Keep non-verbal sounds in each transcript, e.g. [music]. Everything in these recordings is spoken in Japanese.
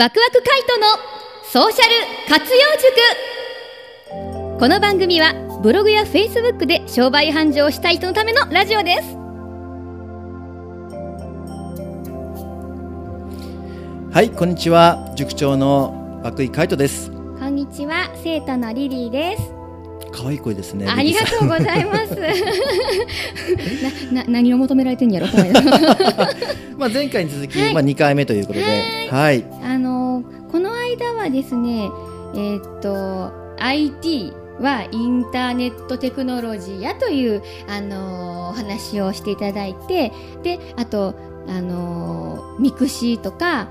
ワクワクカイトのソーシャル活用塾この番組はブログやフェイスブックで商売繁盛したい人のためのラジオですはい、こんにちは。塾長の涌井海人です。こんにちは生徒のリリーです可愛い声ですね。ありがとうごいざいます。[laughs] な [laughs] な何を求められてんやろ？[laughs] まあ前回に続き、まあ二回目ということで、はい、あのこの間はですねえーっと IT はインターネットテクノロジーやというあのお話をしていただいてであとあのミクシーとか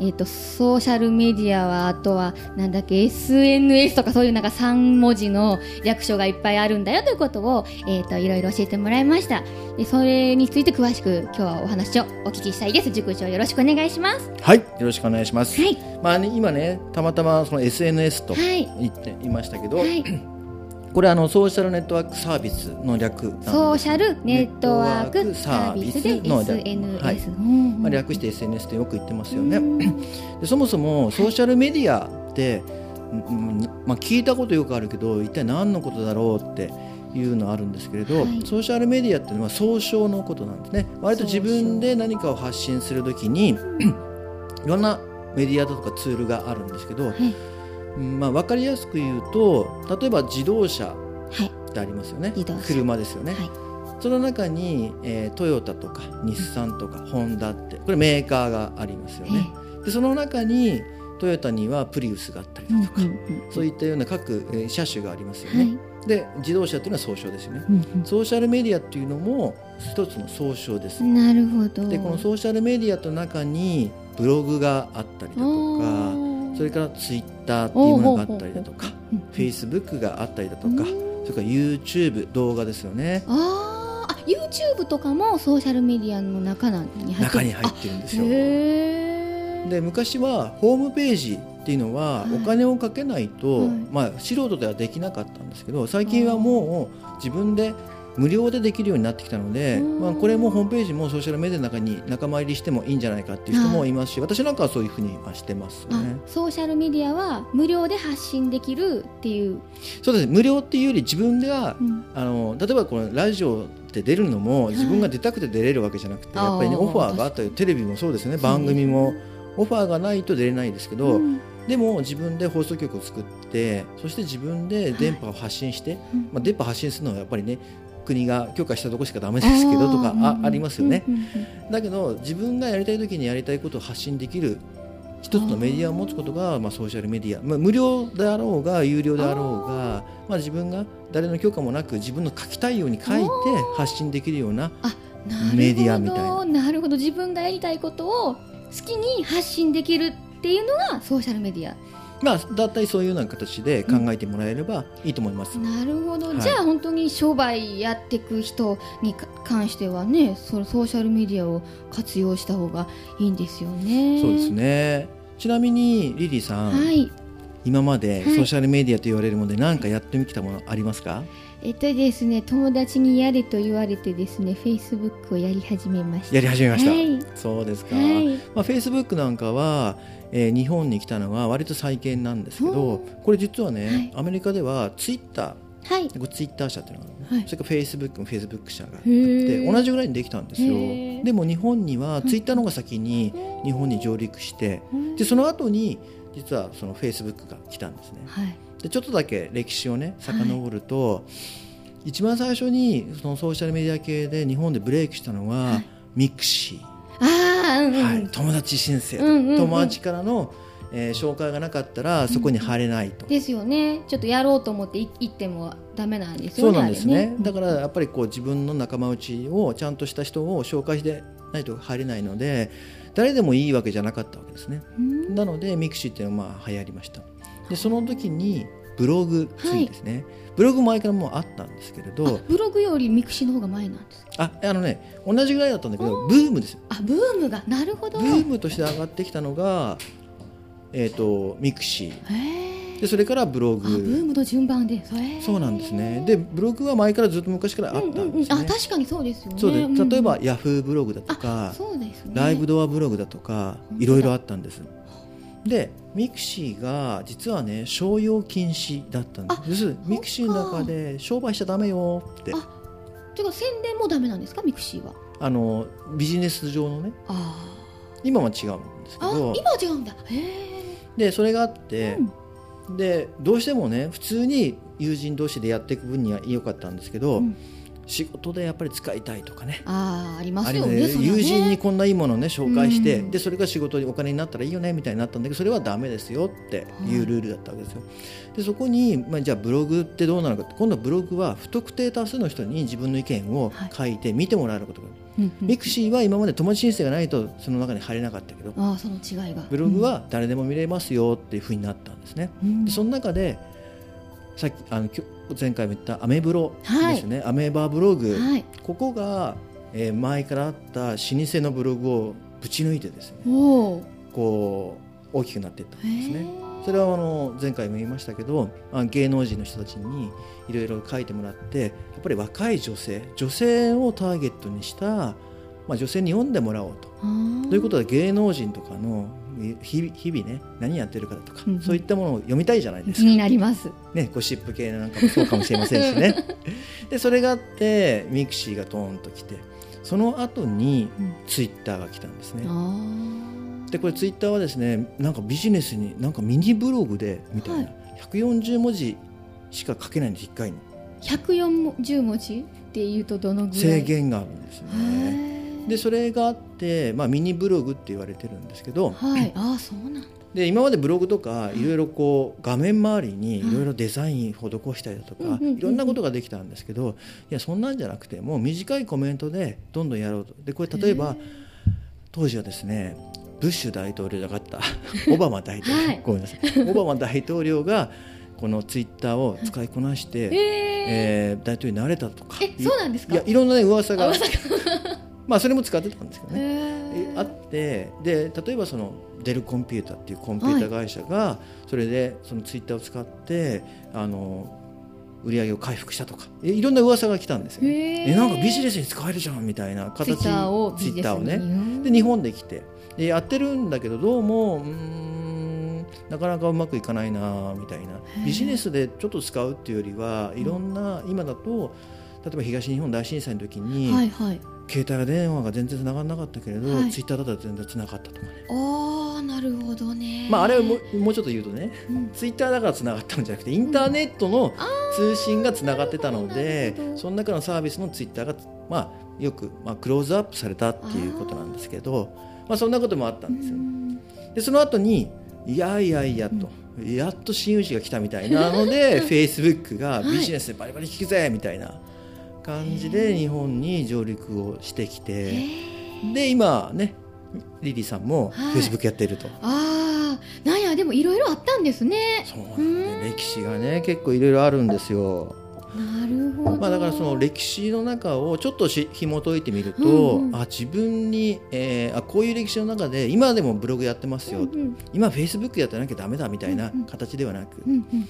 えーっとソーシャルメディアはあとはなんだっけ SNS とかそういうなんか3文字の略称がいっぱいあるんだよということを、えーっといろいろ教えてもらいました。でそれについて詳しく今日はお話をお聞きしたいです。塾長よろしくお願いします。はい、よろしくお願いします。はい。まあね、今ね、たまたまその SNS とはい。言っていましたけど、はい [clears throat] これあのソーシャルネットワークサービスの略。ソーシャルネットワークサービスで SNS、はい。うんまあ略して SNS とよく言ってますよね。そもそもソーシャルメディアって、うんまあ、聞いたことよくあるけど一体何のことだろうっていうのあるんですけれど、はい。ソーシャルメディアっていうのは総称のことなんですね。割と自分で何かを発信するときにいろんなメディアだとかツールがあるんですけど、はい。うんまあ、分かりやすく言うと例えば自動車はい。ってありますよね。自動車。車ですよね、はい。その中に、えートヨタとか日産とかホンダってこれメーカーがありますよね。でその中にトヨタにはプリウスがあったりだとか、そういったような各、えー車種がありますよね。はい。で自動車っていうのは総称ですよね。うんソーシャルメディアっていうのも一つの総称です。うんなるほど。でこのソーシャルメディアの中にブログがあったりだとかそれからツイッターっていうものがあったりだとかう。ん。フェイスブックがあったりだとかうん。それから YouTube 動画ですよね。あーあ YouTube とかもソーシャルメディアの中なんに入って中に入ってるんですよ。で昔はホームページっていうのははい。お金をかけないと、はい。まあ、素人ではできなかったんですけど最近はもう自分で無料でできるようになってきたので、うん。まあ、これもホームページもソーシャルメディアの中に仲間入りしてもいいんじゃないかっていう人もいますし私なんかはそういうふうにはしてますあね。ソーシャルメディアは無料で発信できるっていう、そうです。無料っていうより自分がうん。あの例えばこのラジオで出るのも自分が出たくて出れるわけじゃなくて、はいやっぱりねオファーがあったりテレビもそうですね番組も。オファーがないと出れないですけど、うん。でも自分で放送局を作ってそして自分で電波を発信して、うん。まあ、電波発信するのはやっぱりね国が許可したとこしかダメですけどとかあ,、ーありますよね、だけど自分がやりたい時にやりたいことを発信できる一つのメディアを持つことがまあ、ソーシャルメディア、まあ、無料であろうが有料であろうがまあ、自分が誰の許可もなく自分の書きたいように書いて発信できるようなあなるほどメディアみたいな。なるほど。自分がやりたいことを好きに発信できるっていうのがソーシャルメディアまあだったりそういうような形で考えてもらえればいいと思います。なるほど、はい。じゃあ本当に商売やっていく人にか関してはねそのソーシャルメディアを活用した方がいいんですよね。そうですね。ちなみにリリーさん、はい今まではい。ソーシャルメディアと言われるもので何かやってみきたものありますか、えっとですね友達にやれと言われてですねフェイスブックをやり始めました。やり始めました、はい。そうですか、はい。まあ、フェイスブックなんかは、えー日本に来たのは割と最近なんですけどこれ実はね、はい。アメリカではツイッタはい。ーツイッター社っていうのがね、はい。それからフェイスブックもフェイスブック社があって同じぐらいにできたんですよ。でも日本にはツイッターの方が先に日本に上陸してうん。でその後に実はそのフェイスブックが来たんですね。はい。でちょっとだけ歴史をね遡ると、一番最初にそのソーシャルメディア系で日本でブレイクしたのは、はい。ミクシああうんうー、ん、はい、友達申請、うんうんうん。友達からの、えー紹介がなかったらそこに入れないと、ですよね。ちょっとやろうと思ってい行ってもダメなんですそうよねなんですね。あれだからやっぱりこう自分の仲間内をちゃんとした人を紹介してないと入れないので誰でもいいわけじゃなかったわけですね。うん。なのでミクシーっていうのはまあ流行りました。でその時にブログついですね、ブログ前からもうあったんですけれど。あブログよりミクシーの方が前なんですか？ああのね同じぐらいだったんだけどブームですよ。あブームが？なるほど。ブームとして上がってきたのが、えー、とミクシーへえでそれからブロあブーグムの順番で。そうなんですね。でブログは前からずっと昔からあったんですよね、あ確かにそうですよね。そうでん例えばヤフーブログだとあかそうですね。ライブドアブログだとかいろいろあったんです。でミクシーが実はね商用禁止だったんです。ミクシーの中で商売しちゃダメよって。あてか宣伝もダメなんですか？ミクシーは。あのビジネス上のね。あ今は違うんですけど。今は違うんだ。へえでそれがあって、でどうしてもね普通に友人同士でやっていく分には良かったんですけど、うん。仕事でやっぱり使いたいとかね。ああありますよねね友人にこんないいものをね紹介して、うん。でそれが仕事にお金になったらいいよねみたいになったんだけどそれはダメですよっていうルールだったわけですよ。でそこに、まあ、じゃあブログってどうなのかって今度はブログは不特定多数の人に自分の意見を書いて見てもらえることが、うんうんミクシーは今まで友達申請がないとその中に入れなかったけどああその違いが。ブログは誰でも見れますよっていうふうになったんですね。うん。でその中でさっきあの前回も言ったアメブロですね、アメーバーブログ、はい。ここが、えー前からあった老舗のブログをぶち抜いてですねこう大きくなっていったんですへね。えそれはあの前回も言いましたけどあ芸能人の人たちにいろいろ書いてもらってやっぱり若い女性女性をターゲットにした、まあ、女性に読んでもらおうと。ということで芸能人とかのえ日々ね何やってるかとか、うんうん。そういったものを読みたいじゃないですか。気になります。ね、ゴシップ系なんかもそうかもしれませんしね。でそれがあってミクシーがトーンと来てその後にうん。ツイッターが来たんですね。ああでこれツイッターはですねなんかビジネスになんかミニブログでみたいな、は140文字しか書けないんです1回に。140文字っていうとどのぐらい？制限があるんですね。でそれがあって、まあ、ミニブログって言われてるんですけどはい。ああそうなんだ。で今までブログとかいろいろこう画面周りにいろいろデザイン施したりだとかいろんなことができたんですけどいやそんなんじゃなくてもう短いコメントでどんどんやろうと。でこれ例えば当時はですねブッシュ大統領じゃなかった。[laughs] オバマ大統領、はい。ごめんなさい。オバマ大統領がこのツイッターを使いこなして、へええー大統領になれたとか。えそうなんですか？いやいろんな、ね、噂があまさかまあそれも使ってたんですけどね。あってで例えばそのデルコンピューターっていうコンピューター会社がそれでそのツイッターを使ってあの売り上げを回復したとか。いいろんな噂が来たんですよ、ね。へえなんかビジネスに使えるじゃんみたいな形ツイッターをツイッターをね。で日本で来て。でやってるんだけどどうもうーんなかなかうまくいかないなみたいな。ー。ビジネスでちょっと使うっていうよりはいろんな今だと例えば東日本大震災の時に、はいはい携帯電話が全然繋がらなかったけれど、はい。ツイッターだったら全然繋がったとかね、ああなるほどね。まあ、あれはもうもうちょっと言うとねうん。ツイッターだから繋がったんじゃなくてインターネットの通信が繋がってたのでなるほど。その中のサービスのツイッターが、まあ、よく、まあ、クローズアップされたっていうことなんですけどまあ、そんなこともあったんですよ、うん。でその後にいやいやいやと、やっと真打ちが来たみたいなのでフェイスブックがビジネスでバリバリ聞くぜみたいな感じで日本に上陸をしてきて。で今ねリリーさんもはい。フェイスブックやっていると、ああなんやでもいろいろあったんですね。そうなんで歴史がね結構いろいろあるんですよ、なるほど。まあ、だからその歴史の中をちょっとし紐解いてみると、うんうん。あ自分に、えーあこういう歴史の中で今でもブログやってますよ、うんうん。今フェイスブックやってなきゃダメだみたいなうんうん。形ではなく、うんうん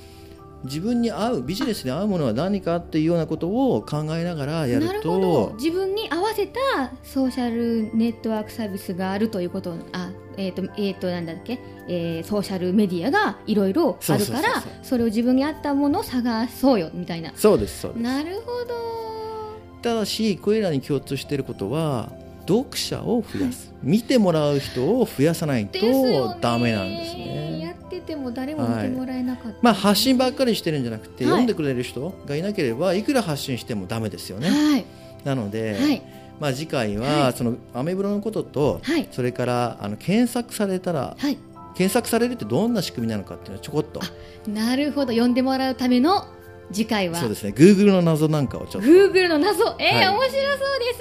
自分に合うビジネスに合うものは何かっていうようなことを考えながらやるなるほど。と自分に合わせたソーシャルネットワークサービスがあるということあえっ、とえっ、となんだっけ、えーソーシャルメディアがいろいろあるからそれを自分に合ったものを探そうよみたいな。そうですそうです。なるほど。ただしこれらに共通していることは読者を増やす、見てもらう人を増やさないとダメなんですね。てても誰も見てもらえなかった、まあ、発信ばっかりしてるんじゃなくて、はい。読んでくれる人がいなければいくら発信してもダメですよね。はい。なので、はい。まあ、次回は、はい。そのアメブロのことと、はい。それからあの検索されたらはい。検索されるってどんな仕組みなのかっていうのをちょこっと。なるほど。読んでもらうための次回は。そうですね。Google の謎なんかをちょっと。Google の謎。えーはい。面白そう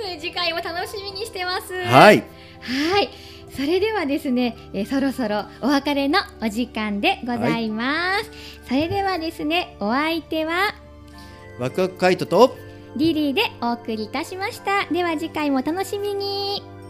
です。次回も楽しみにしてます。はい。はい。それではですね、えーそろそろお別れのお時間でございます。それではですね、お相手はワクワクカイトとリリーでお送りいたしました。では次回もお楽しみに。